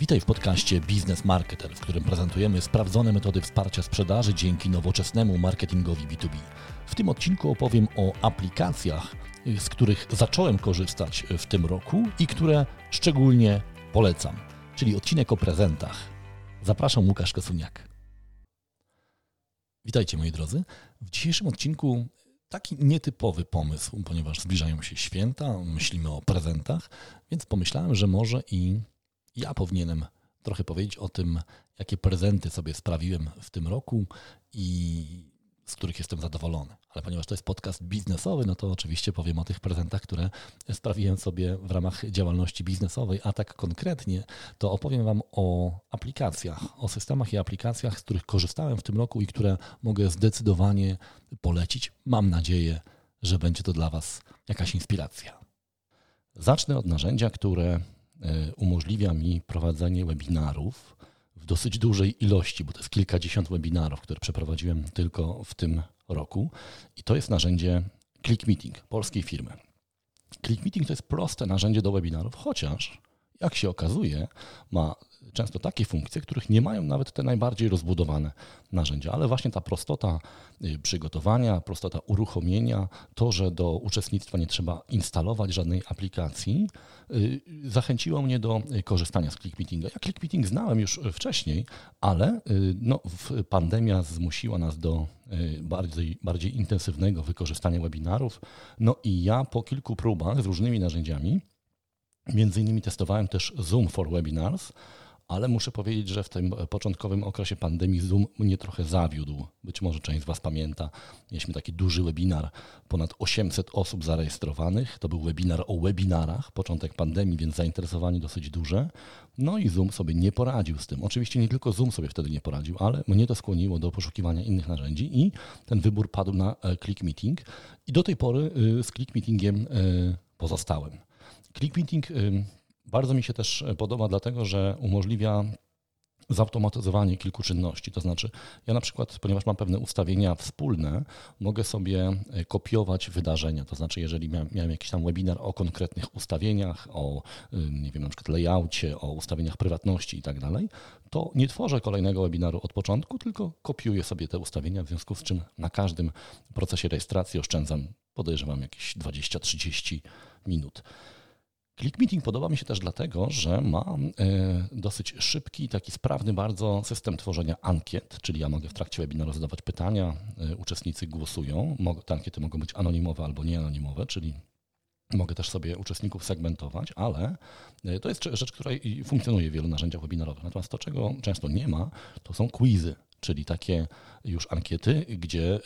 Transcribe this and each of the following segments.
Witaj w podcaście Biznes Marketer, w którym prezentujemy sprawdzone metody wsparcia sprzedaży dzięki nowoczesnemu marketingowi B2B. W tym odcinku opowiem o aplikacjach, z których zacząłem korzystać w tym roku i które szczególnie polecam, czyli odcinek o prezentach. Zapraszam Łukasz Kosuniak. Witajcie moi drodzy. W dzisiejszym odcinku taki nietypowy pomysł, ponieważ zbliżają się święta, myślimy o prezentach, więc pomyślałem, że może i ja powinienem trochę powiedzieć o tym, jakie prezenty sobie sprawiłem w tym roku i z których jestem zadowolony. Ale ponieważ to jest podcast biznesowy, no to oczywiście powiem o tych prezentach, które sprawiłem sobie w ramach działalności biznesowej, a tak konkretnie to opowiem Wam o aplikacjach, o systemach i aplikacjach, z których korzystałem w tym roku i które mogę zdecydowanie polecić. Mam nadzieję, że będzie to dla Was jakaś inspiracja. Zacznę od narzędzia, które umożliwia mi prowadzenie webinarów w dosyć dużej ilości, bo to jest kilkadziesiąt webinarów, które przeprowadziłem tylko w tym roku. I to jest narzędzie ClickMeeting polskiej firmy. ClickMeeting to jest proste narzędzie do webinarów, chociaż jak się okazuje, ma często takie funkcje, których nie mają nawet te najbardziej rozbudowane narzędzia, ale właśnie ta prostota y, przygotowania, prostota uruchomienia, to, że do uczestnictwa nie trzeba instalować żadnej aplikacji, y, zachęciło mnie do y, korzystania z ClickMeetinga. Ja ClickMeeting znałem już wcześniej, ale no, pandemia zmusiła nas do bardziej, bardziej intensywnego wykorzystania webinarów. No i ja po kilku próbach z różnymi narzędziami, między innymi testowałem też Zoom for Webinars, ale muszę powiedzieć, że w tym początkowym okresie pandemii Zoom mnie trochę zawiódł. Być może część z Was pamięta. Mieliśmy taki duży webinar, ponad 800 osób zarejestrowanych. To był webinar o webinarach, początek pandemii, więc zainteresowanie dosyć duże. No i Zoom sobie nie poradził z tym. Oczywiście nie tylko Zoom sobie wtedy nie poradził, ale mnie to skłoniło do poszukiwania innych narzędzi i ten wybór padł na e, Click Meeting. I do tej pory y, z Click Meetingiem y, pozostałem. Click Meeting y, bardzo mi się też podoba, dlatego że umożliwia zautomatyzowanie kilku czynności. To znaczy, ja na przykład, ponieważ mam pewne ustawienia wspólne, mogę sobie e, kopiować wydarzenia. To znaczy, jeżeli miałem, miałem jakiś tam webinar o konkretnych ustawieniach, o nie wiem, na przykład layoutie, o ustawieniach prywatności i tak dalej, to nie tworzę kolejnego webinaru od początku, tylko kopiuję sobie te ustawienia, w związku z czym na każdym procesie rejestracji oszczędzam, podejrzewam, jakieś 20-30 minut. ClickMeeting podoba mi się też dlatego, że ma e, dosyć szybki, taki sprawny bardzo system tworzenia ankiet, czyli ja mogę w trakcie webinaru zadawać pytania, e, uczestnicy głosują, te ankiety mogą być anonimowe albo nieanonimowe, czyli Mogę też sobie uczestników segmentować, ale e, to jest rzecz, która funkcjonuje w wielu narzędziach webinarowych. Natomiast to, czego często nie ma, to są quizy czyli takie już ankiety, gdzie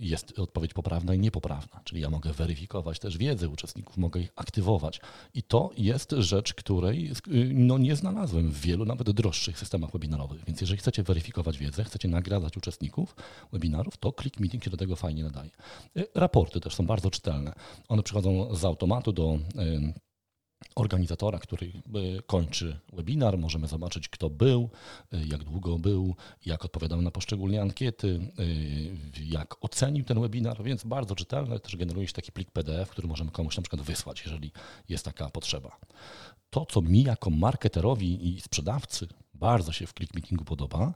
jest odpowiedź poprawna i niepoprawna. Czyli ja mogę weryfikować też wiedzę uczestników, mogę ich aktywować. I to jest rzecz, której y, no, nie znalazłem w wielu, nawet droższych systemach webinarowych. Więc jeżeli chcecie weryfikować wiedzę, chcecie nagradzać uczestników webinarów, to Click Meeting się do tego fajnie nadaje. Y, raporty też są bardzo czytelne. One przychodzą z automatu do organizatora, który e, kończy webinar. Możemy zobaczyć, kto był, e, jak długo był, jak odpowiadał na poszczególne ankiety, e, jak ocenił ten webinar, więc bardzo czytelne. Też generuje się taki plik PDF, który możemy komuś na przykład wysłać, jeżeli jest taka potrzeba. To, co mi jako marketerowi i sprzedawcy bardzo się w ClickMeetingu podoba,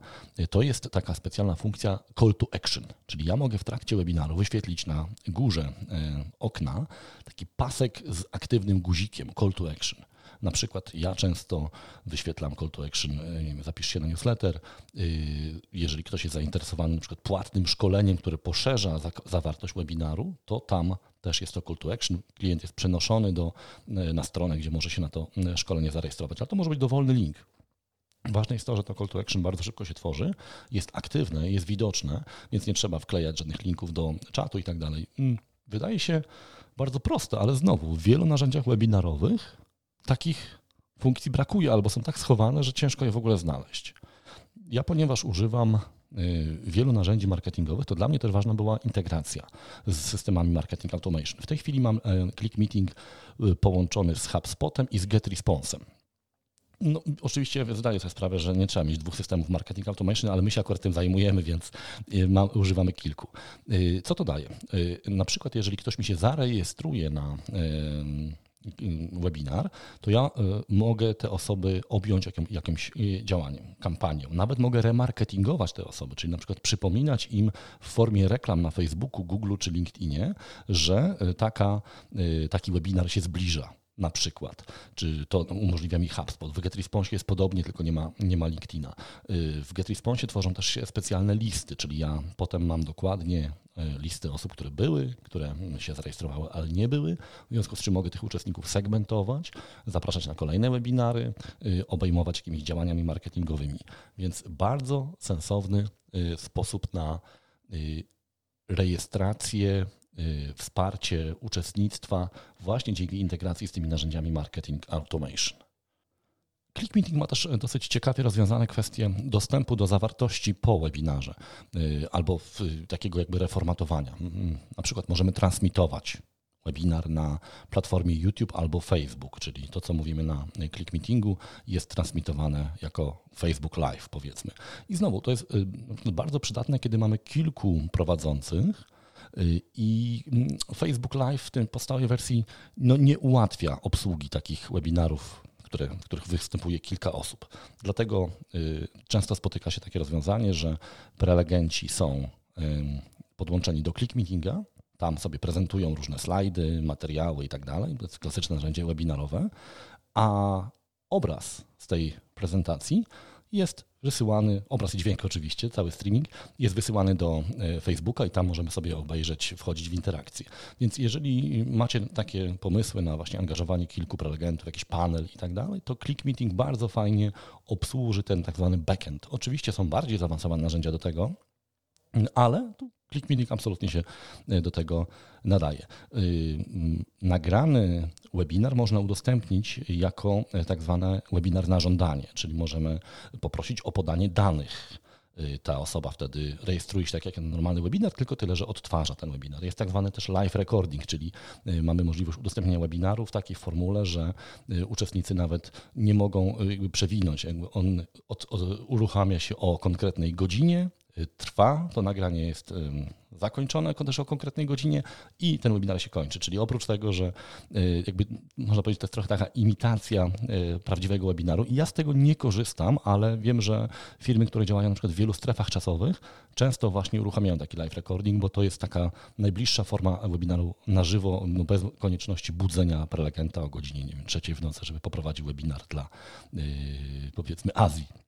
to jest taka specjalna funkcja call to action, czyli ja mogę w trakcie webinaru wyświetlić na górze e, okna taki pasek z aktywnym guzikiem call to action. Na przykład ja często wyświetlam call to action, e, wiem, zapisz się na newsletter. E, jeżeli ktoś jest zainteresowany na przykład płatnym szkoleniem, które poszerza zawartość webinaru, to tam też jest to call to action. Klient jest przenoszony do, na stronę, gdzie może się na to szkolenie zarejestrować, ale to może być dowolny link. Ważne jest to, że to call to action bardzo szybko się tworzy, jest aktywne, jest widoczne, więc nie trzeba wklejać żadnych linków do czatu i tak dalej. Wydaje się bardzo proste, ale znowu w wielu narzędziach webinarowych takich funkcji brakuje albo są tak schowane, że ciężko je w ogóle znaleźć. Ja, ponieważ używam y, wielu narzędzi marketingowych, to dla mnie też ważna była integracja z systemami marketing automation. W tej chwili mam e, Click Meeting y, połączony z HubSpotem i z GetResponse'em. No, oczywiście zdaję sobie sprawę, że nie trzeba mieć dwóch systemów marketing automation, ale my się akurat tym zajmujemy, więc y, ma, używamy kilku. Y, co to daje? Y, na przykład, jeżeli ktoś mi się zarejestruje na webinar, to ja mogę te osoby objąć jakimś działaniem, kampanią. Nawet mogę remarketingować te osoby, czyli na przykład przypominać im w formie reklam na Facebooku, Google czy LinkedInie, że taka, taki webinar się zbliża na przykład, czy to umożliwia mi HubSpot. W GetResponse jest podobnie, tylko nie ma, nie ma LinkedIna. Y, w GetResponse tworzą też się specjalne listy, czyli ja potem mam dokładnie y, listy osób, które były, które się zarejestrowały, ale nie były, w związku z czym mogę tych uczestników segmentować, zapraszać na kolejne webinary, y, obejmować jakimiś działaniami marketingowymi. Więc bardzo sensowny sposób na rejestrację wsparcie uczestnictwa właśnie dzięki integracji z tymi narzędziami marketing automation. ClickMeeting ma też dosyć ciekawie rozwiązane kwestie dostępu do zawartości po webinarze y, albo takiego jakby reformatowania. Mm, na przykład możemy transmitować webinar na platformie YouTube albo Facebook, czyli to, co mówimy na ClickMeetingu, jest transmitowane jako Facebook Live, powiedzmy. I znowu, to jest y, bardzo przydatne, kiedy mamy kilku prowadzących, Y, I mm, Facebook Live w tej podstawowej wersji no, nie ułatwia obsługi takich webinarów, które, w których występuje kilka osób. Dlatego y, często spotyka się takie rozwiązanie, że prelegenci są podłączeni do ClickMeetinga, tam sobie prezentują różne slajdy, materiały i tak dalej. To jest klasyczne narzędzie webinarowe, a obraz z tej prezentacji jest wysyłany, obraz i dźwięk oczywiście, cały streaming jest wysyłany do e, Facebooka i tam możemy sobie obejrzeć, wchodzić w interakcję. Więc jeżeli macie takie pomysły na właśnie angażowanie kilku prelegentów, jakiś panel i tak dalej, to Click Meeting bardzo fajnie obsłuży ten tak zwany backend. Oczywiście są bardziej zaawansowane narzędzia do tego, ale ClickMeeting absolutnie się e, do tego nadaje. Y, nagrany webinar można udostępnić jako e, tak zwany webinar na żądanie, czyli możemy poprosić o podanie danych. Y, ta osoba wtedy rejestruje się tak jak normalny webinar, tylko tyle, że odtwarza ten webinar. Jest tak zwany też live recording, czyli y, mamy możliwość udostępnienia webinaru w takiej formule, że uczestnicy nawet nie mogą przewinąć. On od, od, uruchamia się o konkretnej godzinie, trwa, to nagranie jest zakończone też o konkretnej godzinie i ten webinar się kończy. Czyli oprócz tego, że y, jakby można powiedzieć, to jest trochę taka imitacja y, prawdziwego webinaru. I ja z tego nie korzystam, ale wiem, że firmy, które działają na przykład w wielu strefach czasowych, często właśnie uruchamiają taki live recording, bo to jest taka najbliższa forma webinaru na żywo, no bez konieczności budzenia prelegenta o godzinie nie wiem, trzeciej w nocy, żeby poprowadził webinar dla powiedzmy Azji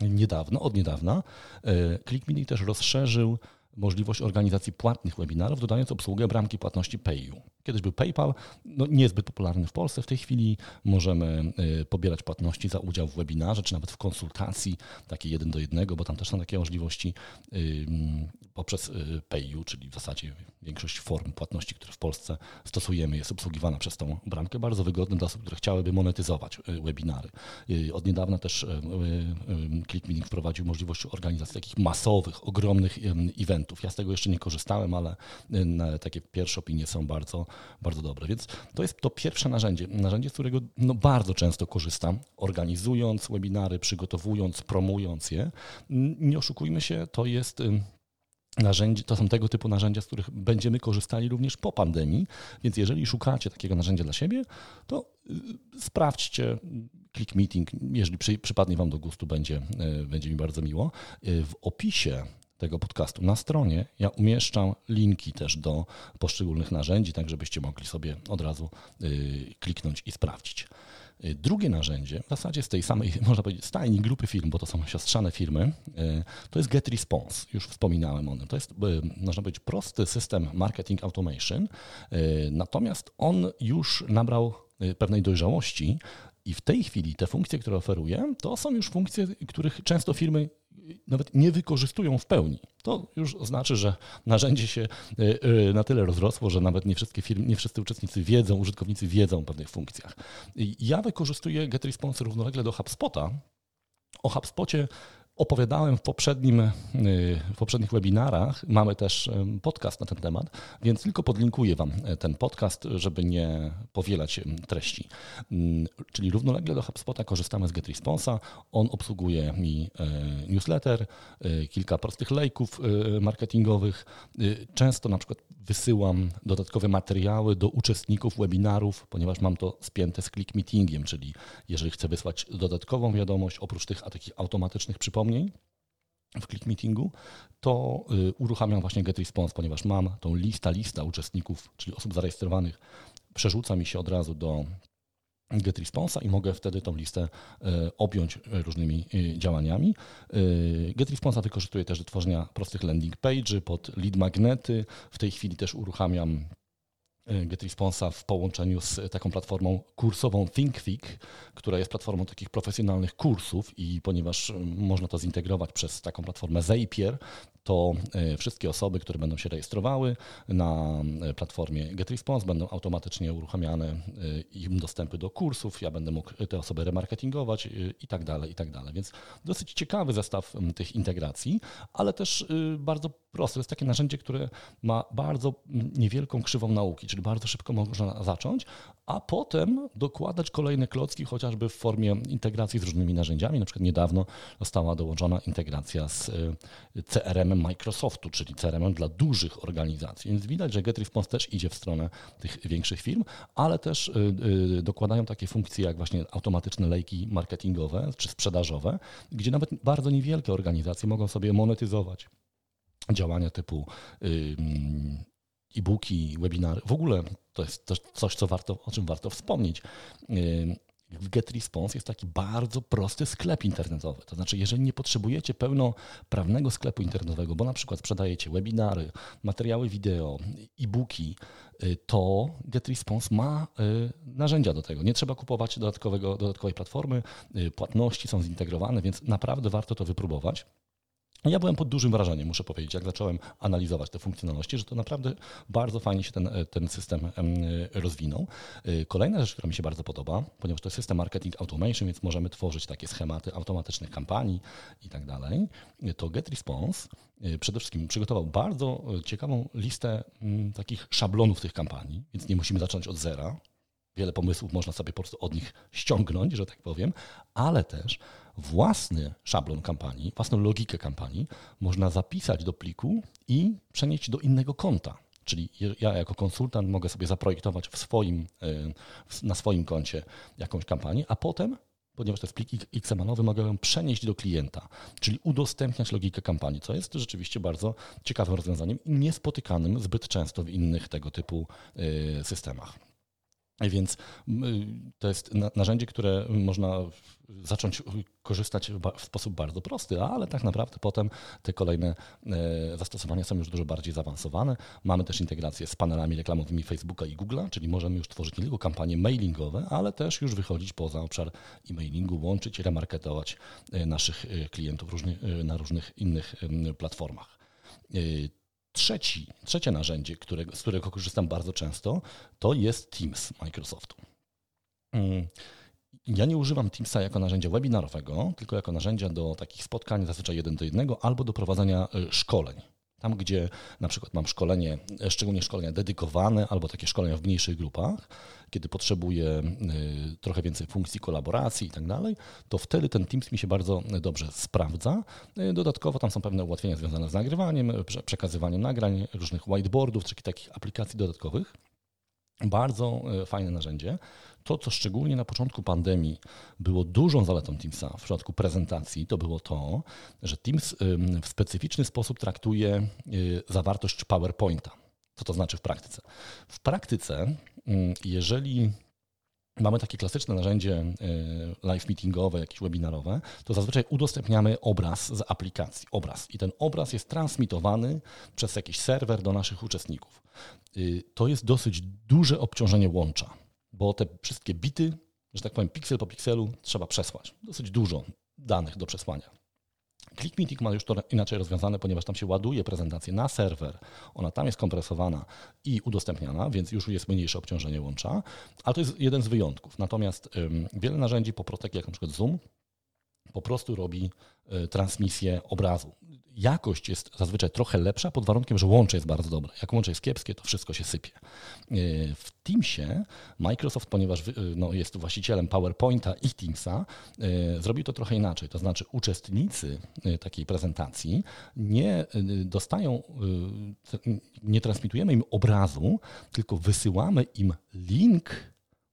niedawno, od niedawna, e, ClickMini też rozszerzył możliwość organizacji płatnych webinarów, dodając obsługę bramki płatności PayU. Kiedyś był PayPal, no niezbyt popularny w Polsce. W tej chwili możemy y, pobierać płatności za udział w webinarze, czy nawet w konsultacji, takie jeden do jednego, bo tam też są takie możliwości y, poprzez y, PayU, czyli w zasadzie większość form płatności, które w Polsce stosujemy, jest obsługiwana przez tą bramkę. Bardzo wygodny dla osób, które chciałyby monetyzować webinary. Od niedawna też ClickMeeting wprowadził możliwość organizacji takich masowych, ogromnych eventów. Ja z tego jeszcze nie korzystałem, ale takie pierwsze opinie są bardzo bardzo dobre. Więc to jest to pierwsze narzędzie, narzędzie, z którego no, bardzo często korzystam, organizując webinary, przygotowując, promując je. Nie oszukujmy się, to jest narzędzie, to są tego typu narzędzia, z których będziemy korzystali również po pandemii, więc jeżeli szukacie takiego narzędzia dla siebie, to y, sprawdźcie Click Meeting, jeżeli przy, przypadnie Wam do gustu, będzie, y, będzie mi bardzo miło. W opisie tego podcastu. Na stronie ja umieszczam linki też do poszczególnych narzędzi, tak żebyście mogli sobie od razu y, kliknąć i sprawdzić. Y, drugie narzędzie, w zasadzie z tej samej, można powiedzieć, stajni grupy firm, bo to są siostrzane firmy, y, to jest GetResponse. Już wspominałem o tym. To jest, można powiedzieć, prosty system marketing automation, natomiast on już nabrał pewnej dojrzałości i w tej chwili te funkcje, które oferuje, to są już funkcje, których często firmy nawet nie wykorzystują w pełni. To już znaczy, że narzędzie się e, e, na tyle rozrosło, że nawet nie wszystkie firmy, nie wszyscy uczestnicy wiedzą, użytkownicy wiedzą o pewnych funkcjach. Ja wykorzystuję GetResponse równolegle do HubSpota. O HubSpocie opowiadałem w, poprzednim, y, w poprzednich webinarach. Mamy też podcast na ten temat, więc tylko podlinkuję Wam e, ten podcast, żeby nie powielać treści. Mm, czyli równolegle do HubSpota korzystamy z GetResponse'a. On obsługuje mi newsletter, kilka prostych lejków marketingowych. Często na przykład wysyłam dodatkowe materiały do uczestników webinarów, ponieważ mam to spięte z click meetingiem, czyli jeżeli chcę wysłać dodatkową wiadomość oprócz tych takich automatycznych przypomnień w click meetingu, to y, uruchamiam właśnie GetResponse, ponieważ mam tą lista, lista uczestników, czyli osób zarejestrowanych, przerzuca mi się od razu do GetResponse'a i mogę wtedy tą listę y, objąć różnymi y, działaniami. GetResponse'a wykorzystuję też do tworzenia prostych landing page'y pod lead magnety. W tej chwili też uruchamiam GetResponse'a w połączeniu z taką platformą kursową ThinkFig, która jest platformą takich profesjonalnych kursów i ponieważ można to zintegrować przez taką platformę Zapier, to e, wszystkie osoby, które będą się rejestrowały na e, platformie GetResponse będą automatycznie uruchamiane im dostępy do kursów, ja będę mógł te osoby remarketingować i tak dalej, i tak dalej. Więc dosyć ciekawy zestaw tych integracji, ale też bardzo prosty. To jest takie narzędzie, które ma bardzo niewielką krzywą nauki, czyli bardzo szybko można zacząć, a potem dokładać kolejne klocki, chociażby w formie integracji z różnymi narzędziami. Na przykład niedawno została dołączona integracja z y, CRM-em Microsoftu, czyli CRM-em dla dużych organizacji. Więc widać, że GetResponse też idzie w stronę tych większych firm, ale też y, y, dokładają takie funkcje jak właśnie automatyczne lejki marketingowe czy sprzedażowe, gdzie nawet bardzo niewielkie organizacje mogą sobie monetyzować działania typu e-booki, webinary. W ogóle to jest też coś, co warto, o czym warto wspomnieć. W GetResponse jest taki bardzo prosty sklep internetowy. To znaczy, jeżeli nie potrzebujecie pełnoprawnego sklepu internetowego, bo na przykład sprzedajecie webinary, materiały wideo, e-booki, y, to GetResponse ma y, narzędzia do tego. Nie trzeba kupować dodatkowego, dodatkowej platformy, płatności są zintegrowane, więc naprawdę warto to wypróbować. Ja byłem pod dużym wrażeniem, muszę powiedzieć, jak zacząłem analizować te funkcjonalności, że to naprawdę bardzo fajnie się ten, ten system rozwinął. Y, kolejna rzecz, która mi się bardzo podoba, ponieważ to jest system marketing automation, więc możemy tworzyć takie schematy automatycznych kampanii i tak dalej, to GetResponse przede wszystkim przygotował bardzo ciekawą listę takich szablonów tych kampanii, więc nie musimy zacząć od zera. Wiele pomysłów można sobie po prostu od nich ściągnąć, że tak powiem, ale też własny szablon kampanii, własną logikę kampanii można zapisać do pliku i przenieść do innego konta. Czyli ja jako konsultant mogę sobie zaprojektować w swoim, e, na swoim koncie jakąś kampanię, a potem, ponieważ to jest plik XML-owy, mogę ją przenieść do klienta, czyli udostępniać logikę kampanii, co jest rzeczywiście bardzo ciekawym rozwiązaniem i niespotykanym zbyt często w innych tego typu e, systemach. Więc to jest narzędzie, które można zacząć korzystać w sposób bardzo prosty, ale tak naprawdę potem te kolejne e, zastosowania są już dużo bardziej zaawansowane. Mamy też integrację z panelami reklamowymi Facebooka i Google'a, czyli możemy już tworzyć nie tylko kampanie mailingowe, ale też już wychodzić poza obszar e-mailingu, łączyć remarketować e, naszych e, klientów na różnych innych platformach. Trzeci, trzecie narzędzie, którego, z którego korzystam bardzo często, to jest Teams Microsoftu. Mm, ja nie używam Teamsa jako narzędzia webinarowego, tylko jako narzędzia do takich spotkań zazwyczaj jeden do jednego albo do prowadzenia e, szkoleń. Tam, gdzie na przykład mam szkolenie, szczególnie szkolenia dedykowane albo takie szkolenia w mniejszych grupach, kiedy potrzebuję y, trochę więcej funkcji kolaboracji i tak dalej, to wtedy ten Teams mi się bardzo dobrze sprawdza. Y, dodatkowo tam są pewne ułatwienia związane z nagrywaniem, przekazywaniem nagrań, różnych whiteboardów, czy takich aplikacji dodatkowych. Bardzo y, fajne narzędzie. To, co szczególnie na początku pandemii było dużą zaletą Teamsa w przypadku prezentacji, to było to, że Teams w specyficzny sposób traktuje zawartość PowerPointa. Co to znaczy w praktyce? W praktyce, jeżeli mamy takie klasyczne narzędzie e, live meetingowe, jakieś webinarowe, to zazwyczaj udostępniamy obraz z aplikacji. Obraz. I ten obraz jest transmitowany przez jakiś serwer do naszych uczestników. Y, to jest dosyć duże obciążenie łącza, bo te wszystkie bity, że tak powiem, piksel po pikselu trzeba przesłać. Dosyć dużo danych do przesłania. ClickMeeting ma już to inaczej rozwiązane, ponieważ tam się ładuje prezentację na serwer, ona tam jest kompresowana i udostępniana, więc już jest mniejsze obciążenie łącza, ale to jest jeden z wyjątków. Natomiast um, wiele narzędzi po takich jak na przykład Zoom, po prostu robi transmisję obrazu jakość jest zazwyczaj trochę lepsza pod warunkiem, że łącze jest bardzo dobre. Jak łącze jest kiepskie, to wszystko się sypie. E, w Teamsie Microsoft, ponieważ e, no, jest właścicielem PowerPointa i Teamsa, e, zrobił to trochę inaczej. To znaczy uczestnicy takiej prezentacji nie dostają, nie transmitujemy im obrazu, tylko wysyłamy im link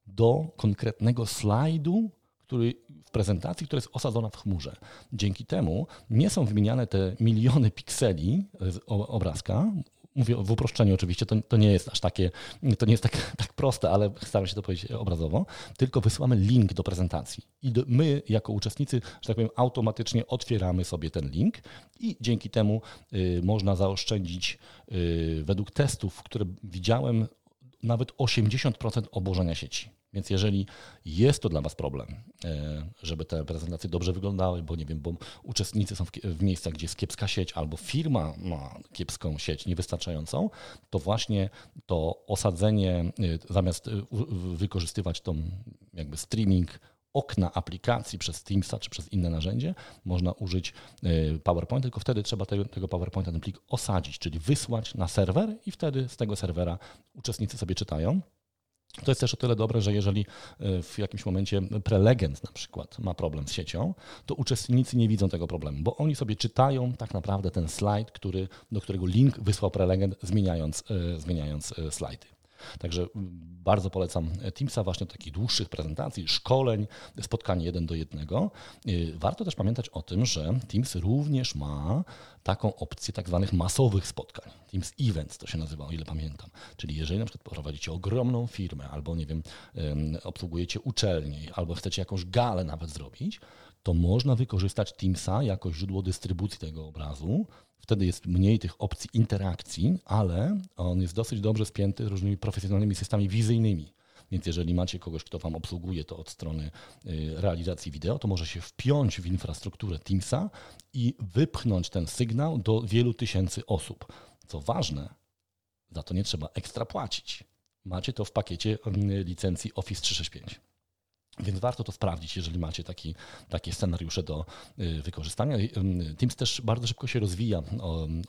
do konkretnego slajdu, który w prezentacji, która jest osadzona w chmurze. Dzięki temu nie są wymieniane te miliony pikseli obrazka. Mówię w uproszczeniu oczywiście, to, to nie jest aż takie, to nie jest tak, tak proste, ale staram się to powiedzieć obrazowo, tylko wysyłamy link do prezentacji. I do, my jako uczestnicy, że tak powiem, automatycznie otwieramy sobie ten link i dzięki temu y, można zaoszczędzić y, według testów, które widziałem, nawet 80% obłożenia sieci. Więc jeżeli jest to dla Was problem, e, żeby te prezentacje dobrze wyglądały, bo nie wiem, bo uczestnicy są w, miejscach, gdzie jest kiepska sieć, albo firma ma kiepską sieć niewystarczającą, to właśnie to osadzenie, e, zamiast e, wykorzystywać tą jakby streaming okna aplikacji przez Teamsa czy przez inne narzędzie, można użyć PowerPoint, tylko wtedy trzeba tego, tego PowerPointa ten plik osadzić, czyli wysłać na serwer i wtedy z tego serwera uczestnicy sobie czytają. To jest też o tyle dobre, że jeżeli e, w jakimś momencie prelegent na przykład ma problem z siecią, to uczestnicy nie widzą tego problemu, bo oni sobie czytają tak naprawdę ten slajd, który, do którego link wysłał prelegent, zmieniając, e, zmieniając e, slajdy. Także bardzo polecam Teamsa właśnie do takich dłuższych prezentacji, szkoleń, spotkanie jeden do jednego. Y, warto też pamiętać o tym, że Teams również ma taką opcję tak zwanych masowych spotkań. Teams Events to się nazywa, o ile pamiętam. Czyli jeżeli na przykład prowadzicie ogromną firmę, albo nie wiem, obsługujecie uczelnię, albo chcecie jakąś galę nawet zrobić, to można wykorzystać Teamsa jako źródło dystrybucji tego obrazu Wtedy jest mniej tych opcji interakcji, ale on jest dosyć dobrze spięty różnymi profesjonalnymi systemami wizyjnymi. Więc jeżeli macie kogoś, kto Wam obsługuje to od strony y, realizacji wideo, to może się wpiąć w infrastrukturę Teamsa i wypchnąć ten sygnał do wielu tysięcy osób. Co ważne, za to nie trzeba ekstra płacić. Macie to w pakiecie y, licencji Office 365. Więc warto to sprawdzić, jeżeli macie taki, takie scenariusze do y, wykorzystania. Teams też bardzo szybko się rozwija.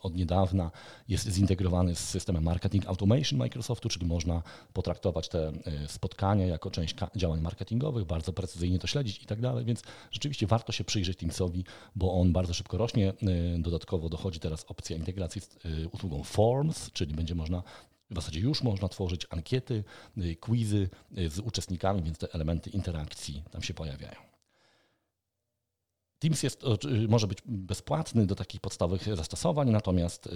Od niedawna jest zintegrowany z systemem Marketing Automation Microsoftu, czyli można potraktować te y, spotkania jako część działań marketingowych, bardzo precyzyjnie to śledzić i tak dalej. Więc rzeczywiście warto się przyjrzeć Teamsowi, bo on bardzo szybko rośnie. Y, dodatkowo dochodzi teraz opcja integracji z usługą Forms, czyli będzie można w zasadzie już można tworzyć ankiety, y, quizy y, z uczestnikami, więc te elementy interakcji tam się pojawiają. Teams jest, może być bezpłatny do takich podstawowych zastosowań, natomiast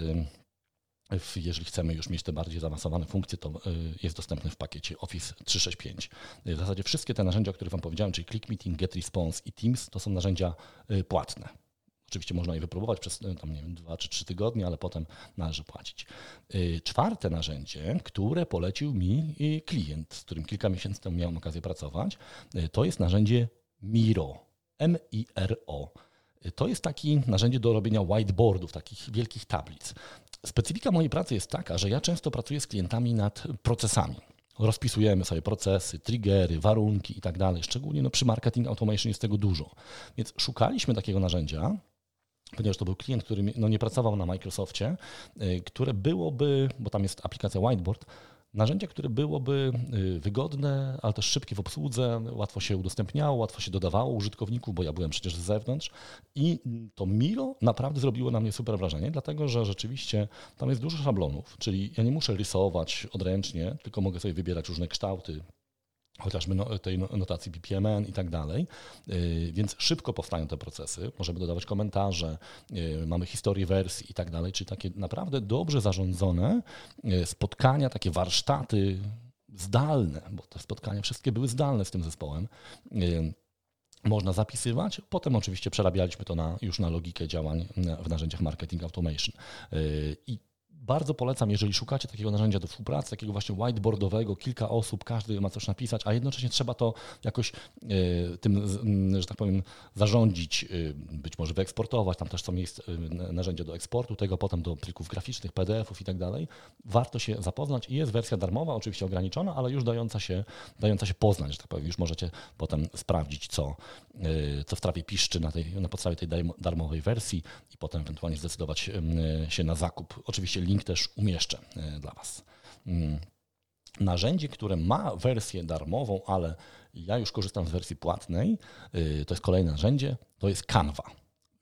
jeżeli chcemy już mieć te bardziej zaawansowane funkcje, to jest dostępny w pakiecie Office 365. W zasadzie wszystkie te narzędzia, o których Wam powiedziałem, czyli Click Meeting, Get Response i Teams, to są narzędzia płatne. Oczywiście można je wypróbować przez e, tam, nie wiem, dwa czy trzy tygodnie, ale potem należy płacić. E, czwarte narzędzie, które polecił mi e, klient, z którym kilka miesięcy temu miałem okazję pracować, to jest narzędzie Miro. M-I-R-O. To jest takie narzędzie do robienia whiteboardów, takich wielkich tablic. Specyfika mojej pracy jest taka, że ja często pracuję z klientami nad procesami. Rozpisujemy sobie procesy, triggery, warunki i tak dalej. Szczególnie no, przy marketing automation jest tego dużo. Więc szukaliśmy takiego narzędzia, ponieważ to był klient, który no, nie pracował na Microsoftie, y, które byłoby, bo tam jest aplikacja Whiteboard, narzędzie, które byłoby y, wygodne, ale też szybkie w obsłudze, łatwo się udostępniało, łatwo się dodawało użytkowników, bo ja byłem przecież z zewnątrz i to Miro naprawdę zrobiło na mnie super wrażenie, dlatego że rzeczywiście tam jest dużo szablonów, czyli ja nie muszę rysować odręcznie, tylko mogę sobie wybierać różne kształty, chociażby no, tej no, notacji BPMN i tak dalej. Y, więc szybko powstają te procesy, możemy dodawać komentarze, y, mamy historię wersji i tak dalej, czyli takie naprawdę dobrze zarządzone y, spotkania, takie warsztaty zdalne, bo te spotkania wszystkie były zdalne z tym zespołem. Można zapisywać, potem oczywiście przerabialiśmy to na, już na logikę działań w narzędziach marketing automation. I bardzo polecam, jeżeli szukacie takiego narzędzia do współpracy, takiego właśnie whiteboardowego, kilka osób, każdy ma coś napisać, a jednocześnie trzeba to jakoś e, tym, że tak powiem, zarządzić, e, być może wyeksportować, tam też są miejsc, e, narzędzia do eksportu tego, potem do plików graficznych, PDF-ów i tak dalej. Warto się zapoznać i jest wersja darmowa, oczywiście ograniczona, ale już dająca się, dająca się poznać, że tak powiem, już możecie potem sprawdzić, co, co w trawie piszczy na, tej, na podstawie tej darmowej wersji i potem ewentualnie zdecydować się na zakup. Oczywiście link też umieszczę e, dla Was. Mm. Narzędzie, które ma wersję darmową, ale ja już korzystam z wersji płatnej, e, to jest kolejne narzędzie, to jest Canva.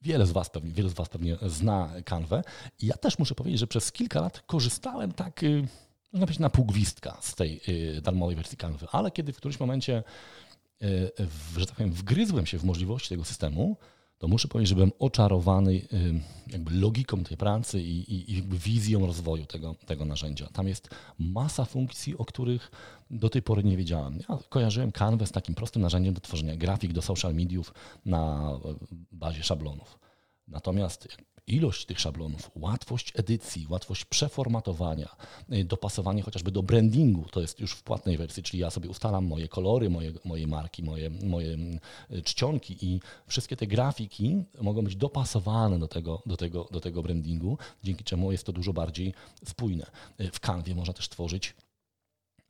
Wiele z Was pewnie, wielu z Was pewnie zna Canwę. Ja też muszę powiedzieć, że przez kilka lat korzystałem tak, e, można powiedzieć, na pół gwizdka z tej darmowej wersji Canvy, ale kiedy w którymś momencie, że tak powiem, wgryzłem się w możliwości tego systemu, to muszę powiedzieć, że byłem oczarowany jakby logiką tej pracy i, i, i wizją rozwoju tego, tego narzędzia. Tam jest masa funkcji, o których do tej pory nie wiedziałem. Ja kojarzyłem Canvas z takim prostym narzędziem do tworzenia grafik do social mediów na bazie szablonów. Natomiast ilość tych szablonów, łatwość edycji, łatwość przeformatowania, y, dopasowanie chociażby do brandingu, to jest już w płatnej wersji, czyli ja sobie ustalam moje kolory, moje, moje marki, moje, moje y, czcionki i wszystkie te grafiki mogą być dopasowane do tego, do, tego, do tego brandingu, dzięki czemu jest to dużo bardziej spójne. Y, w Canwie można też tworzyć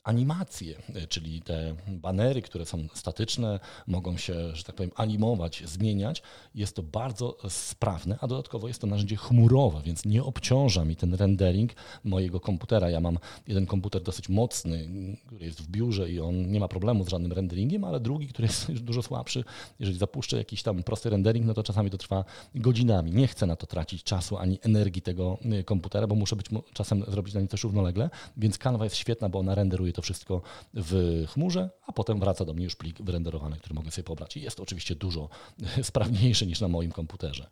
animacje, czyli te banery, które są statyczne, mogą się, że tak powiem, animować, zmieniać. Jest to bardzo sprawne, a dodatkowo jest to narzędzie chmurowe, więc nie obciąża mi ten rendering mojego komputera. Ja mam jeden komputer dosyć mocny, który jest w biurze i on nie ma problemu z żadnym renderingiem, ale drugi, który jest już dużo słabszy, jeżeli zapuszczę jakiś tam prosty rendering, no to czasami to trwa godzinami. Nie chcę na to tracić czasu ani energii tego y, komputera, bo muszę być czasem zrobić na nie coś równolegle, więc Canva jest świetna, bo ona renderuje to wszystko w chmurze, a potem wraca do mnie już plik wyrenderowany, który mogę sobie pobrać. I jest to oczywiście dużo sprawniejsze niż na moim komputerze.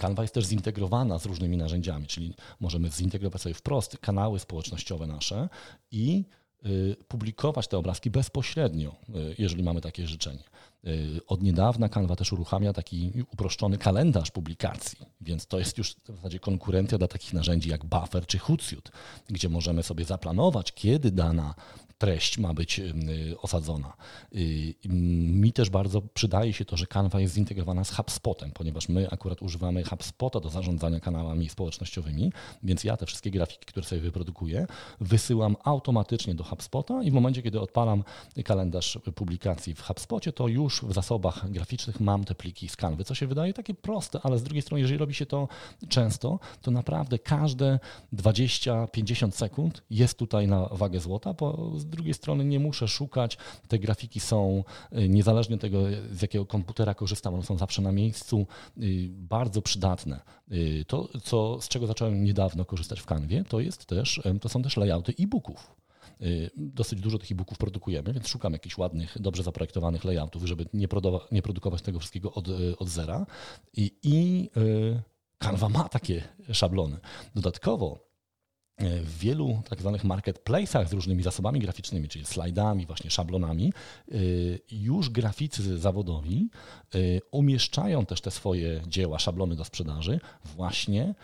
Canva jest też zintegrowana z różnymi narzędziami, czyli możemy zintegrować sobie wprost kanały społecznościowe nasze i y, publikować te obrazki bezpośrednio, y, jeżeli mamy takie życzenie. Y, od niedawna Canva też uruchamia taki uproszczony kalendarz publikacji, więc to jest już w zasadzie konkurencja dla takich narzędzi jak Buffer czy Hootsuite, gdzie możemy sobie zaplanować, kiedy dana treść ma być y, osadzona. Y, mi też bardzo przydaje się to, że Canva jest zintegrowana z HubSpotem, ponieważ my akurat używamy HubSpota do zarządzania kanałami społecznościowymi, więc ja te wszystkie grafiki, które sobie wyprodukuję, wysyłam automatycznie do HubSpota i w momencie, kiedy odpalam kalendarz publikacji w HubSpocie, to już w zasobach graficznych mam te pliki z Canvy, co się wydaje takie proste, ale z drugiej strony, jeżeli robi się to często, to naprawdę każde 20-50 sekund jest tutaj na wagę złota, bo drugiej strony nie muszę szukać. Te grafiki są, y, niezależnie od tego, z jakiego komputera korzystam, one są zawsze na miejscu, y, bardzo przydatne. Y, to, co, z czego zacząłem niedawno korzystać w Canwie, to, jest też, to są też layouty e-booków. Dosyć dużo tych e-booków produkujemy, więc szukam jakichś ładnych, dobrze zaprojektowanych layoutów, żeby nie, nie produkować tego wszystkiego od, od zera. I, i Canva ma takie szablony. Dodatkowo w wielu tak zwanych marketplace'ach z różnymi zasobami graficznymi, czyli slajdami, właśnie szablonami, y, już graficy zawodowi y, umieszczają też te swoje dzieła, szablony do sprzedaży właśnie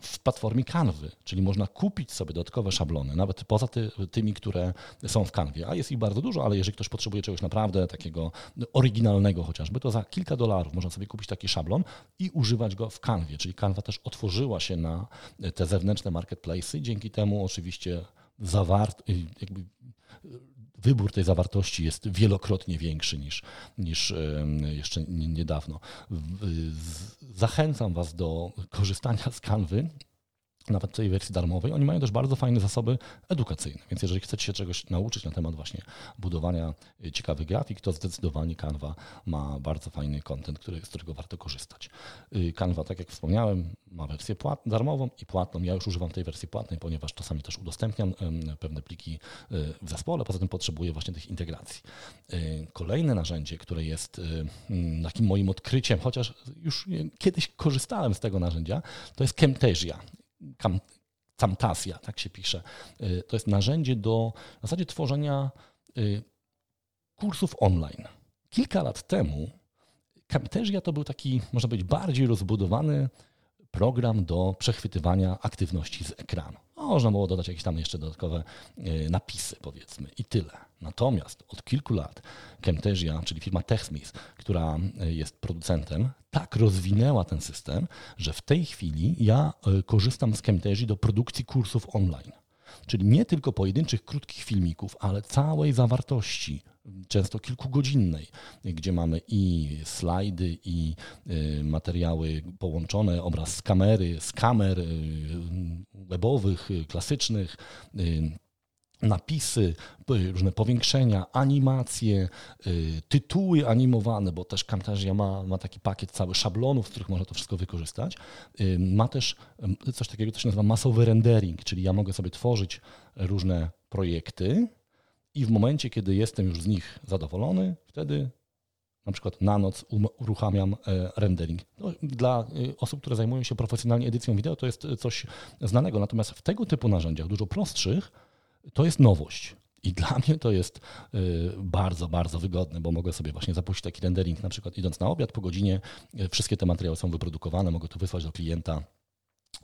w platformie Canvy, czyli można kupić sobie dodatkowe szablony, nawet poza ty, tymi, które są w Canwie, a jest ich bardzo dużo, ale jeżeli ktoś potrzebuje czegoś naprawdę takiego oryginalnego chociażby, to za kilka dolarów można sobie kupić taki szablon i używać go w Canwie, czyli Canva też otworzyła się na te zewnętrzne marketplace marketplace'y. Dzięki temu oczywiście zawart, jakby wybór tej zawartości jest wielokrotnie większy niż, niż jeszcze niedawno. Zachęcam Was do korzystania z kanwy nawet tej wersji darmowej, oni mają też bardzo fajne zasoby edukacyjne. Więc jeżeli chcecie się czegoś nauczyć na temat właśnie budowania y, ciekawych grafik, to zdecydowanie Canva ma bardzo fajny content, który, z którego warto korzystać. Y, Canva, tak jak wspomniałem, ma wersję płat, darmową i płatną. Ja już używam tej wersji płatnej, ponieważ czasami też udostępniam pewne pliki y, w zespole, poza tym potrzebuję właśnie tych integracji. Kolejne narzędzie, które jest mm, takim moim odkryciem, chociaż już kiedyś korzystałem z tego narzędzia, to jest Camtasia. Camtasia, tak się pisze. Y, to jest narzędzie do w zasadzie tworzenia y, kursów online. Kilka lat temu Camtasia to był taki, można powiedzieć, bardziej rozbudowany program do przechwytywania aktywności z ekranu. Można było dodać jakieś tam jeszcze dodatkowe e, napisy, powiedzmy, i tyle. Natomiast od kilku lat Camtasia, czyli firma TechSmith, która e, jest producentem, tak rozwinęła ten system, że w tej chwili ja e, korzystam z Camtasia do produkcji kursów online. Czyli nie tylko pojedynczych, krótkich filmików, ale całej zawartości, często kilkugodzinnej, gdzie mamy i slajdy, i y, materiały połączone, obraz z kamery, z kamer y, webowych, y, klasycznych, napisy, różne powiększenia, animacje, tytuły animowane, bo też Camtasia ma, ma taki pakiet cały szablonów, z których można to wszystko wykorzystać. Ma też coś takiego, co się nazywa masowy rendering, czyli ja mogę sobie tworzyć różne projekty, i w momencie, kiedy jestem już z nich zadowolony, wtedy na przykład na noc um, uruchamiam e, rendering. No, dla e, osób, które zajmują się profesjonalnie edycją wideo, to jest coś znanego. Natomiast w tego typu narzędziach, dużo prostszych, to jest nowość. I dla mnie to jest e, bardzo, bardzo wygodne, bo mogę sobie właśnie zapuścić taki rendering, na przykład idąc na obiad po godzinie, wszystkie te materiały są wyprodukowane, mogę to wysłać do klienta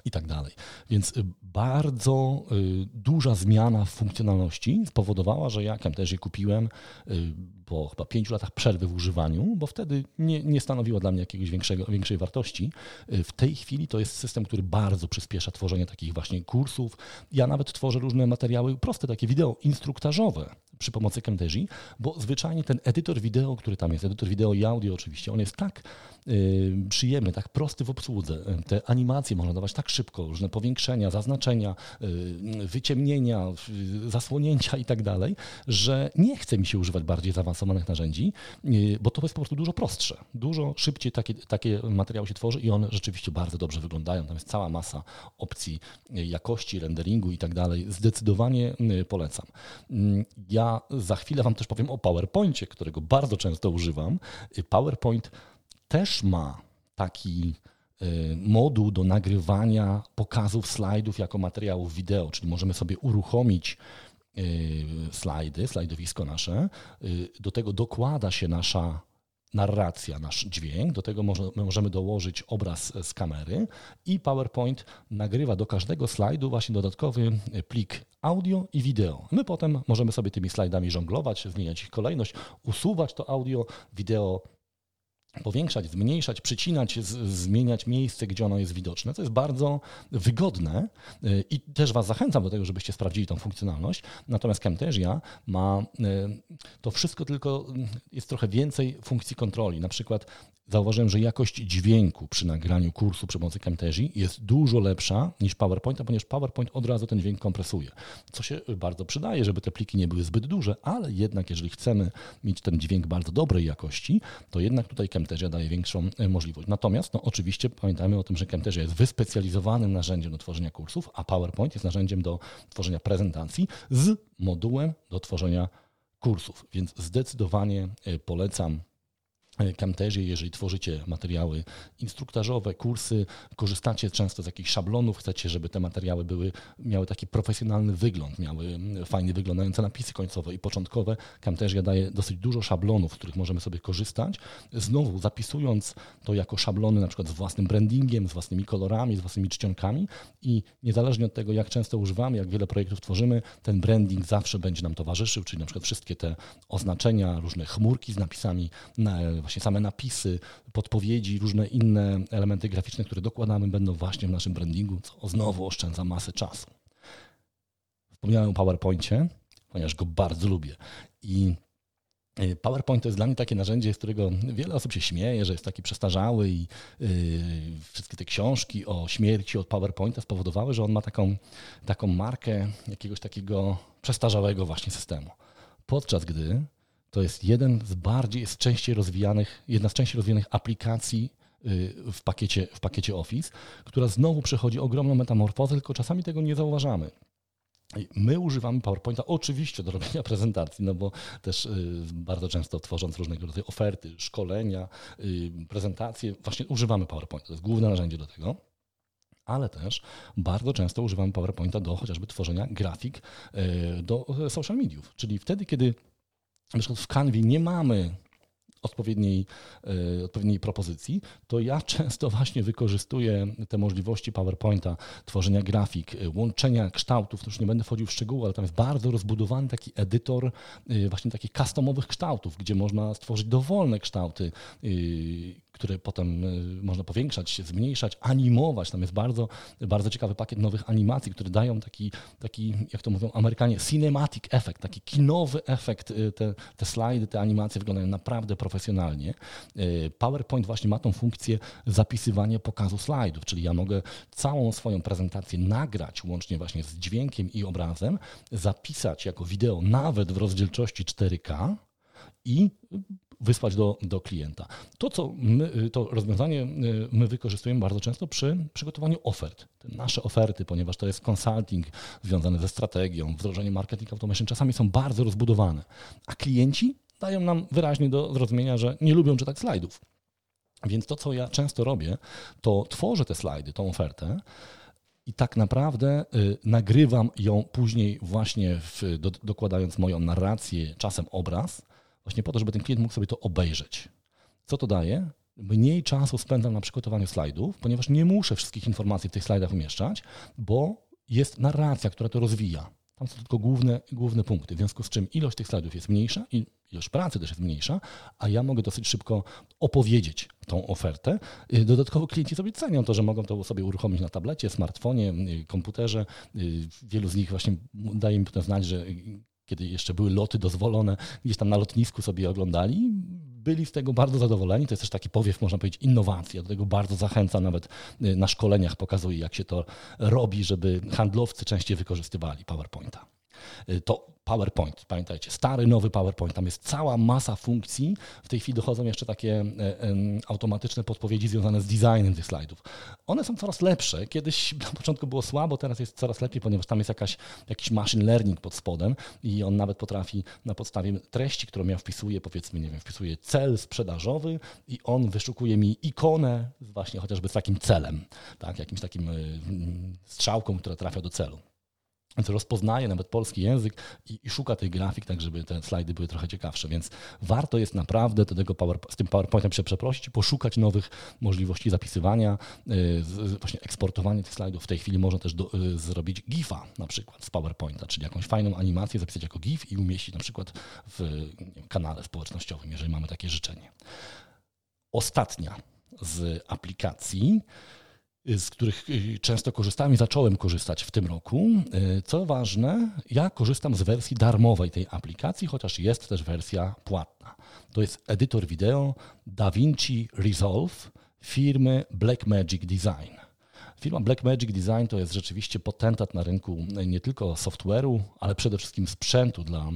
i tak dalej. Więc y, bardzo y, duża zmiana w funkcjonalności spowodowała, że ja je kupiłem y, po chyba pięciu latach przerwy w używaniu, bo wtedy nie, nie stanowiło dla mnie jakiegoś większego, większej wartości. W tej chwili to jest system, który bardzo przyspiesza tworzenie takich właśnie kursów. Ja nawet tworzę różne materiały proste, takie wideo instruktażowe przy pomocy Camtasia, bo zwyczajnie ten edytor wideo, który tam jest, edytor wideo i audio oczywiście, on jest tak y, przyjemny, tak prosty w obsłudze. Te animacje można dawać tak szybko, różne powiększenia, zaznaczenia, y, wyciemnienia, y, zasłonięcia i tak dalej, że nie chce mi się używać bardziej zaawansowanych narzędzi, y, bo to jest po prostu dużo prostsze. Dużo szybciej takie, takie materiały się tworzy i one rzeczywiście bardzo dobrze wyglądają. Tam jest cała masa opcji y, jakości, renderingu i tak dalej. Zdecydowanie y, polecam. Mm, ja za chwilę Wam też powiem o PowerPoincie, którego bardzo często używam. PowerPoint też ma taki moduł do nagrywania pokazów slajdów jako materiałów wideo, czyli możemy sobie uruchomić slajdy, slajdowisko nasze. Y, do tego dokłada się nasza narracja, nasz dźwięk, do tego możemy dołożyć obraz z kamery i PowerPoint nagrywa do każdego slajdu właśnie dodatkowy plik audio i wideo. My potem możemy sobie tymi slajdami żonglować, zmieniać ich kolejność, usuwać to audio, wideo powiększać, zmniejszać, przycinać, zmieniać miejsce, gdzie ono jest widoczne. To jest bardzo wygodne y, i też Was zachęcam do tego, żebyście sprawdzili tą funkcjonalność. Natomiast Camtasia ma y, to wszystko, tylko jest trochę więcej funkcji kontroli. Na przykład zauważyłem, że jakość dźwięku przy nagraniu kursu przy pomocy Camtasia jest dużo lepsza niż PowerPointa, ponieważ PowerPoint od razu ten dźwięk kompresuje, co się bardzo przydaje, żeby te pliki nie były zbyt duże, ale jednak jeżeli chcemy mieć ten dźwięk bardzo dobrej jakości, to jednak tutaj Camtasia daje większą e, możliwość. Natomiast no, oczywiście pamiętajmy o tym, że Camtasia jest wyspecjalizowanym narzędziem do tworzenia kursów, a PowerPoint jest narzędziem do tworzenia prezentacji z modułem do tworzenia kursów, więc zdecydowanie e, polecam Camtasia, jeżeli tworzycie materiały instruktażowe, kursy, korzystacie często z jakichś szablonów, chcecie, żeby te materiały były, miały taki profesjonalny wygląd, miały fajnie wyglądające napisy końcowe i początkowe. Camtasia daje dosyć dużo szablonów, z których możemy sobie korzystać. Znowu zapisując to jako szablony na przykład z własnym brandingiem, z własnymi kolorami, z własnymi czcionkami i niezależnie od tego, jak często używamy, jak wiele projektów tworzymy, ten branding zawsze będzie nam towarzyszył, czyli na przykład wszystkie te oznaczenia, różne chmurki z napisami na właśnie same napisy, podpowiedzi, różne inne elementy graficzne, które dokładamy, będą właśnie w naszym brandingu, co znowu oszczędza masę czasu. Wspomniałem o PowerPoincie, ponieważ go bardzo lubię. I y, PowerPoint to jest dla mnie takie narzędzie, z którego wiele osób się śmieje, że jest taki przestarzały i yy, wszystkie te książki o śmierci od PowerPointa spowodowały, że on ma taką, taką markę jakiegoś takiego przestarzałego właśnie systemu. Podczas gdy to jest jeden z bardziej, z częściej rozwijanych, jedna z częściej rozwijanych aplikacji y, w pakiecie, w pakiecie Office, która znowu przechodzi ogromną metamorfozę, tylko czasami tego nie zauważamy. My używamy PowerPointa oczywiście do robienia prezentacji, no bo też y, bardzo często tworząc różnego rodzaju oferty, szkolenia, y, prezentacje, właśnie używamy PowerPointa. To jest główne narzędzie do tego. Ale też bardzo często używamy PowerPointa do chociażby tworzenia grafik do social mediów. Czyli wtedy, kiedy na przykład w Canwie nie mamy odpowiedniej, odpowiedniej propozycji, to ja często właśnie wykorzystuję te możliwości PowerPointa, tworzenia grafik, łączenia kształtów, to już nie będę wchodził w szczegóły, ale tam jest bardzo rozbudowany taki edytor właśnie takich customowych kształtów, gdzie można stworzyć dowolne kształty, które potem można powiększać, zmniejszać, animować. Tam jest bardzo, bardzo ciekawy pakiet nowych animacji, które dają taki, taki, jak to mówią Amerykanie, cinematic effect, taki kinowy efekt. Te, te slajdy, te animacje wyglądają naprawdę profesjonalnie. PowerPoint właśnie ma tą funkcję zapisywania pokazu slajdów, czyli ja mogę całą swoją prezentację nagrać łącznie właśnie z dźwiękiem i obrazem, zapisać jako wideo nawet w rozdzielczości 4K i wysłać do, do klienta. To, co my, to rozwiązanie y, my wykorzystujemy bardzo często przy przygotowaniu ofert. Te nasze oferty, ponieważ to jest consulting związany ze strategią, wdrożeniem marketing automation, czasami są bardzo rozbudowane, a klienci dają nam wyraźnie do zrozumienia, że nie lubią czytać slajdów. Więc to, co ja często robię, to tworzę te slajdy, tą ofertę, i tak naprawdę y, nagrywam ją później właśnie w, do, dokładając moją narrację, czasem obraz, właśnie po to, żeby ten klient mógł sobie to obejrzeć. Co to daje? Mniej czasu spędzam na przygotowaniu slajdów, ponieważ nie muszę wszystkich informacji w tych slajdach umieszczać, bo jest narracja, która to rozwija. Tam są tylko główne, główne punkty, w związku z czym ilość tych slajdów jest mniejsza i ilość pracy też jest mniejsza, a ja mogę dosyć szybko opowiedzieć tą ofertę. Y, dodatkowo klienci sobie cenią to, że mogą to sobie uruchomić na tablecie, smartfonie, y, komputerze. Y, wielu z nich właśnie daje mi potem znać, że kiedy jeszcze były loty dozwolone, gdzieś tam na lotnisku sobie oglądali, byli z tego bardzo zadowoleni. To jest też taki powiew, można powiedzieć, innowacji. Do tego bardzo zachęcam, nawet y, na szkoleniach pokazuję, jak się to robi, żeby handlowcy częściej wykorzystywali PowerPointa. Y, to PowerPoint, pamiętajcie, stary, nowy PowerPoint, tam jest cała masa funkcji. W tej chwili dochodzą jeszcze takie e, automatyczne podpowiedzi związane z designem tych slajdów. One są coraz lepsze. Kiedyś na początku było słabo, teraz jest coraz lepiej, ponieważ tam jest jakaś, jakiś machine learning pod spodem i on nawet potrafi na podstawie treści, którą ja wpisuję, powiedzmy, nie wiem, wpisuję cel sprzedażowy i on wyszukuje mi ikonę właśnie chociażby z takim celem, tak, jakimś takim e, strzałką, która trafia do celu. Więc rozpoznaje nawet polski język i, i, szuka tych grafik, tak żeby te slajdy były trochę ciekawsze. Więc warto jest naprawdę do tego power, z tym PowerPointem się przeprosić, poszukać nowych możliwości zapisywania, yy, właśnie eksportowania tych slajdów. W tej chwili można też do, yy, zrobić GIFa na przykład z PowerPointa, czyli jakąś fajną animację zapisać jako GIF i umieścić na przykład w wiem, kanale społecznościowym, jeżeli mamy takie życzenie. Ostatnia z aplikacji z których y, często korzystałem i zacząłem korzystać w tym roku. Y, co ważne, ja korzystam z wersji darmowej tej aplikacji, chociaż jest też wersja płatna. To jest edytor wideo DaVinci Resolve firmy Blackmagic Design. Firma Blackmagic Design to jest rzeczywiście potentat na rynku nie tylko software'u, ale przede wszystkim sprzętu dla e,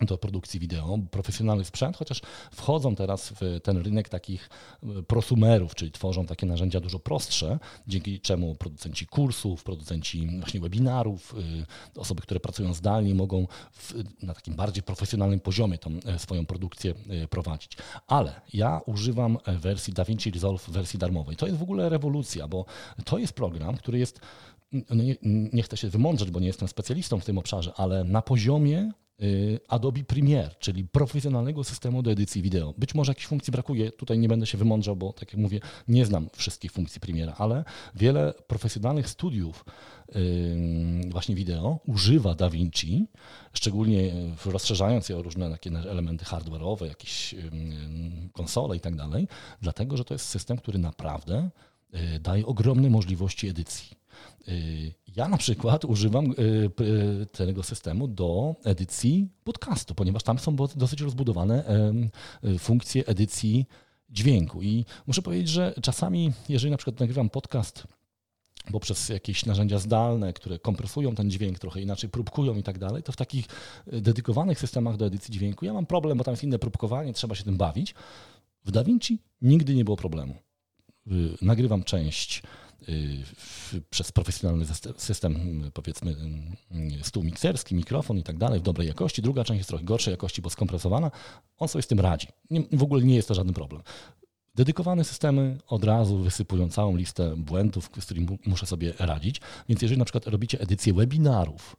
do produkcji wideo, profesjonalny sprzęt, chociaż wchodzą teraz w ten rynek takich e, prosumerów, czyli tworzą takie narzędzia dużo prostsze, dzięki czemu producenci kursów, producenci właśnie webinarów, e, osoby, które pracują zdalnie mogą w, na takim bardziej profesjonalnym poziomie tą e, swoją produkcję prowadzić. Ale ja używam wersji DaVinci Resolve wersji darmowej. To jest w ogóle rewolucja, bo to jest program, który jest nie, nie chcę się wymądrzeć, bo nie jestem specjalistą w tym obszarze, ale na poziomie Y, Adobe Premiere, czyli profesjonalnego systemu do edycji wideo. Być może jakichś funkcji brakuje, tutaj nie będę się wymądrzał, bo tak jak mówię, nie znam wszystkich funkcji Premiere, ale wiele profesjonalnych studiów y, właśnie wideo używa DaVinci, szczególnie rozszerzając je o różne takie elementy hardware'owe, jakieś y, konsole i tak dalej, dlatego, że to jest system, który naprawdę daje ogromne możliwości edycji. Y, ja na przykład używam y, y, tego systemu do edycji podcastu, ponieważ tam są dosyć rozbudowane funkcje edycji dźwięku. I muszę powiedzieć, że czasami, jeżeli na przykład nagrywam podcast poprzez jakieś narzędzia zdalne, które kompresują ten dźwięk, trochę inaczej próbkują i tak dalej, to w takich dedykowanych systemach do edycji dźwięku ja mam problem, bo tam jest inne próbkowanie, trzeba się tym bawić. W DaVinci nigdy nie było problemu. Nagrywam część Y, przez profesjonalny system, powiedzmy, y, stół mikserski, mikrofon i tak dalej w dobrej jakości. Druga część jest trochę gorszej jakości, bo skompresowana. On sobie z tym radzi. Nie, w ogóle nie jest to żaden problem. Dedykowane systemy od razu wysypują całą listę błędów, z którymi muszę sobie radzić. Więc jeżeli na przykład robicie edycję webinarów,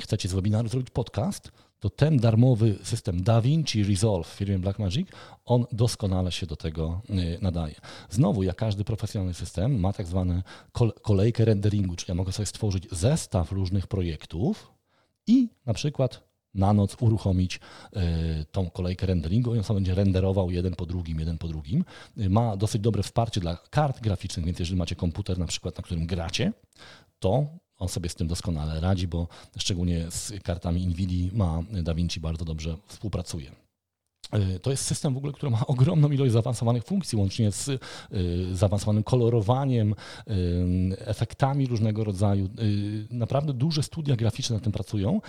chcecie z webinaru zrobić podcast, to ten darmowy system DaVinci Resolve w firmie Blackmagic, on doskonale się do tego y, nadaje. Znowu, jak każdy profesjonalny system, ma tak zwane kolejkę renderingu, czyli ja mogę sobie stworzyć zestaw różnych projektów i na przykład na noc uruchomić y, tą kolejkę renderingu i on sam będzie renderował jeden po drugim, jeden po drugim. Y, ma dosyć dobre wsparcie dla kart graficznych, więc jeżeli macie komputer na przykład, na którym gracie, to on sobie z tym doskonale radzi, bo szczególnie z kartami NVIDIA ma DaVinci bardzo dobrze współpracuje. E, to jest system w ogóle, który ma ogromną ilość zaawansowanych funkcji, łącznie z e, zaawansowanym kolorowaniem, e, efektami różnego rodzaju. Naprawdę duże studia graficzne na tym pracują.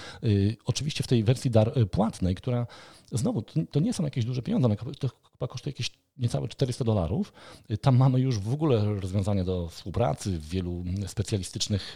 Oczywiście w tej wersji dar płatnej, która znowu to nie są jakieś duże pieniądze, to chyba kosztuje jakieś niecałe 400 dolarów. Tam mamy już w ogóle rozwiązania do współpracy, wielu specjalistycznych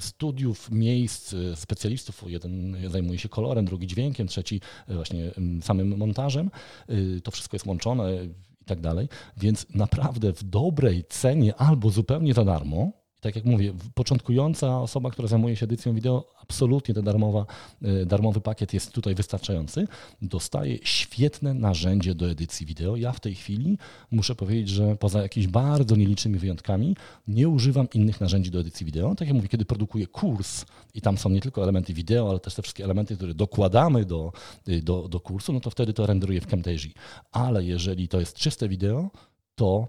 studiów, miejsc, specjalistów. Jeden zajmuje się kolorem, drugi dźwiękiem, trzeci właśnie samym montażem. Y, to wszystko jest łączone i tak dalej. Więc naprawdę w dobrej cenie albo zupełnie za darmo tak jak mówię, początkująca osoba, która zajmuje się edycją wideo, absolutnie ten darmowa, e, darmowy pakiet jest tutaj wystarczający. Dostaje świetne narzędzie do edycji wideo. Ja w tej chwili muszę powiedzieć, że poza jakimiś bardzo nielicznymi wyjątkami nie używam innych narzędzi do edycji wideo. Tak jak mówię, kiedy produkuję kurs i tam są nie tylko elementy wideo, ale też te wszystkie elementy, które dokładamy do, y, do, do kursu, no to wtedy to renderuję w Camtasia. Ale jeżeli to jest czyste wideo, to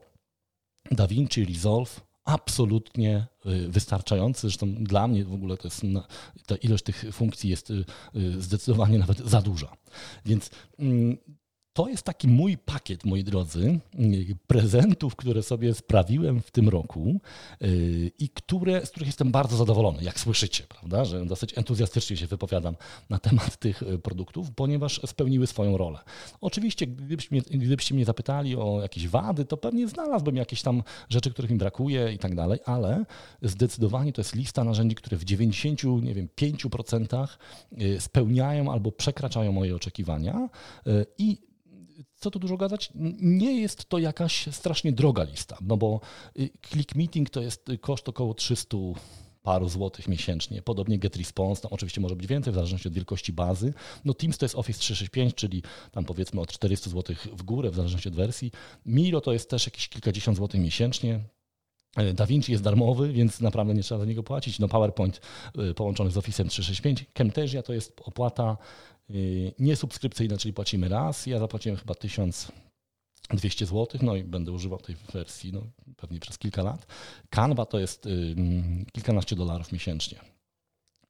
DaVinci Resolve absolutnie y, wystarczający. Zresztą dla mnie w ogóle to jest, ta ilość tych funkcji jest y, y, zdecydowanie nawet za duża. Więc mm, to jest taki mój pakiet, moi drodzy, prezentów, które sobie sprawiłem w tym roku yy, i które, z których jestem bardzo zadowolony, jak słyszycie, prawda, że dosyć entuzjastycznie się wypowiadam na temat tych yy, produktów, ponieważ spełniły swoją rolę. Oczywiście, gdybyście mnie, gdybyście mnie zapytali o jakieś wady, to pewnie znalazłbym jakieś tam rzeczy, których mi brakuje i tak dalej, ale zdecydowanie to jest lista narzędzi, które w 90, nie wiem, 5% yy, spełniają albo przekraczają moje oczekiwania i co tu dużo gadać, nie jest to jakaś strasznie droga lista, no bo y, Click Meeting to jest koszt około 300 paru złotych miesięcznie. Podobnie GetResponse, tam oczywiście może być więcej w zależności od wielkości bazy. No Teams to jest Office 365, czyli tam powiedzmy od 400 złotych w górę w zależności od wersji. Miro to jest też jakieś kilkadziesiąt złotych miesięcznie. E, DaVinci jest darmowy, więc naprawdę nie trzeba za niego płacić. No PowerPoint y, połączony z Office 365. Camtasia to jest opłata Y, niesubskrypcyjne, czyli płacimy raz. Ja zapłaciłem chyba 1200 zł, no i będę używał tej wersji no, pewnie przez kilka lat. Canva to jest kilkanaście dolarów miesięcznie.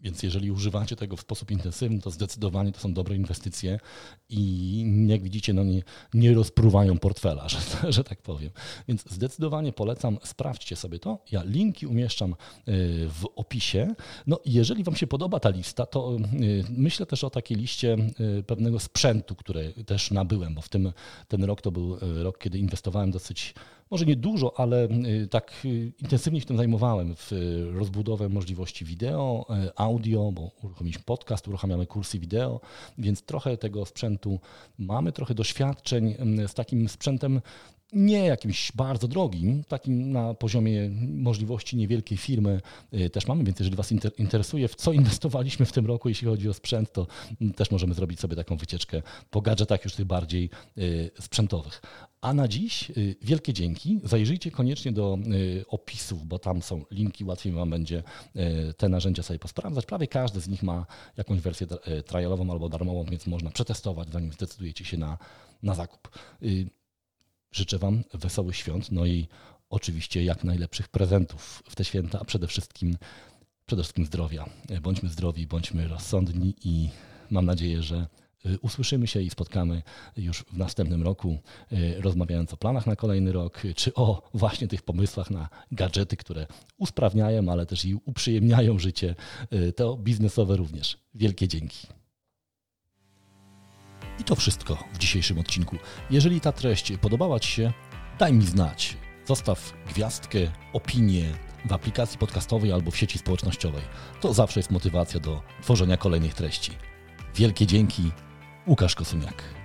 Więc jeżeli używacie tego w sposób intensywny, to zdecydowanie to są dobre inwestycje i jak widzicie, no nie, nie rozpruwają portfela, że, że tak powiem. Więc zdecydowanie polecam, sprawdźcie sobie to. Ja linki umieszczam y, w opisie. No jeżeli Wam się podoba ta lista, to y, myślę też o takiej liście y, pewnego sprzętu, który też nabyłem, bo w tym ten rok to był rok, kiedy inwestowałem dosyć może nie dużo, ale y, tak y, intensywnie się tym zajmowałem w y, rozbudowę możliwości wideo, audio, bo uruchomiliśmy podcast, uruchamiamy kursy wideo, więc trochę tego sprzętu mamy, trochę doświadczeń z takim sprzętem nie jakimś bardzo drogim, takim na poziomie możliwości niewielkiej firmy też mamy, więc jeżeli Was interesuje, w co inwestowaliśmy w tym roku, jeśli chodzi o sprzęt, to też możemy zrobić sobie taką wycieczkę po gadżetach już tych bardziej sprzętowych. A na dziś y, wielkie dzięki. Zajrzyjcie koniecznie do y, opisów, bo tam są linki, łatwiej Wam będzie y, te narzędzia sobie posprawdzać. Prawie każdy z nich ma jakąś wersję trialową albo darmową, więc można przetestować, zanim zdecydujecie się na, na zakup. Życzę Wam wesołych świąt, no i oczywiście jak najlepszych prezentów w te święta, a przede wszystkim, przede wszystkim zdrowia. Bądźmy zdrowi, bądźmy rozsądni i mam nadzieję, że Y, usłyszymy się i spotkamy już w następnym roku, y, rozmawiając o planach na kolejny rok, czy o właśnie tych pomysłach na gadżety, które usprawniają, ale też i uprzyjemniają życie, y, to biznesowe również. Wielkie dzięki. I to wszystko w dzisiejszym odcinku. Jeżeli ta treść podobała Ci się, daj mi znać. Zostaw gwiazdkę, opinię w aplikacji podcastowej albo w sieci społecznościowej. To zawsze jest motywacja do tworzenia kolejnych treści. Wielkie dzięki Łukasz Kosumiak.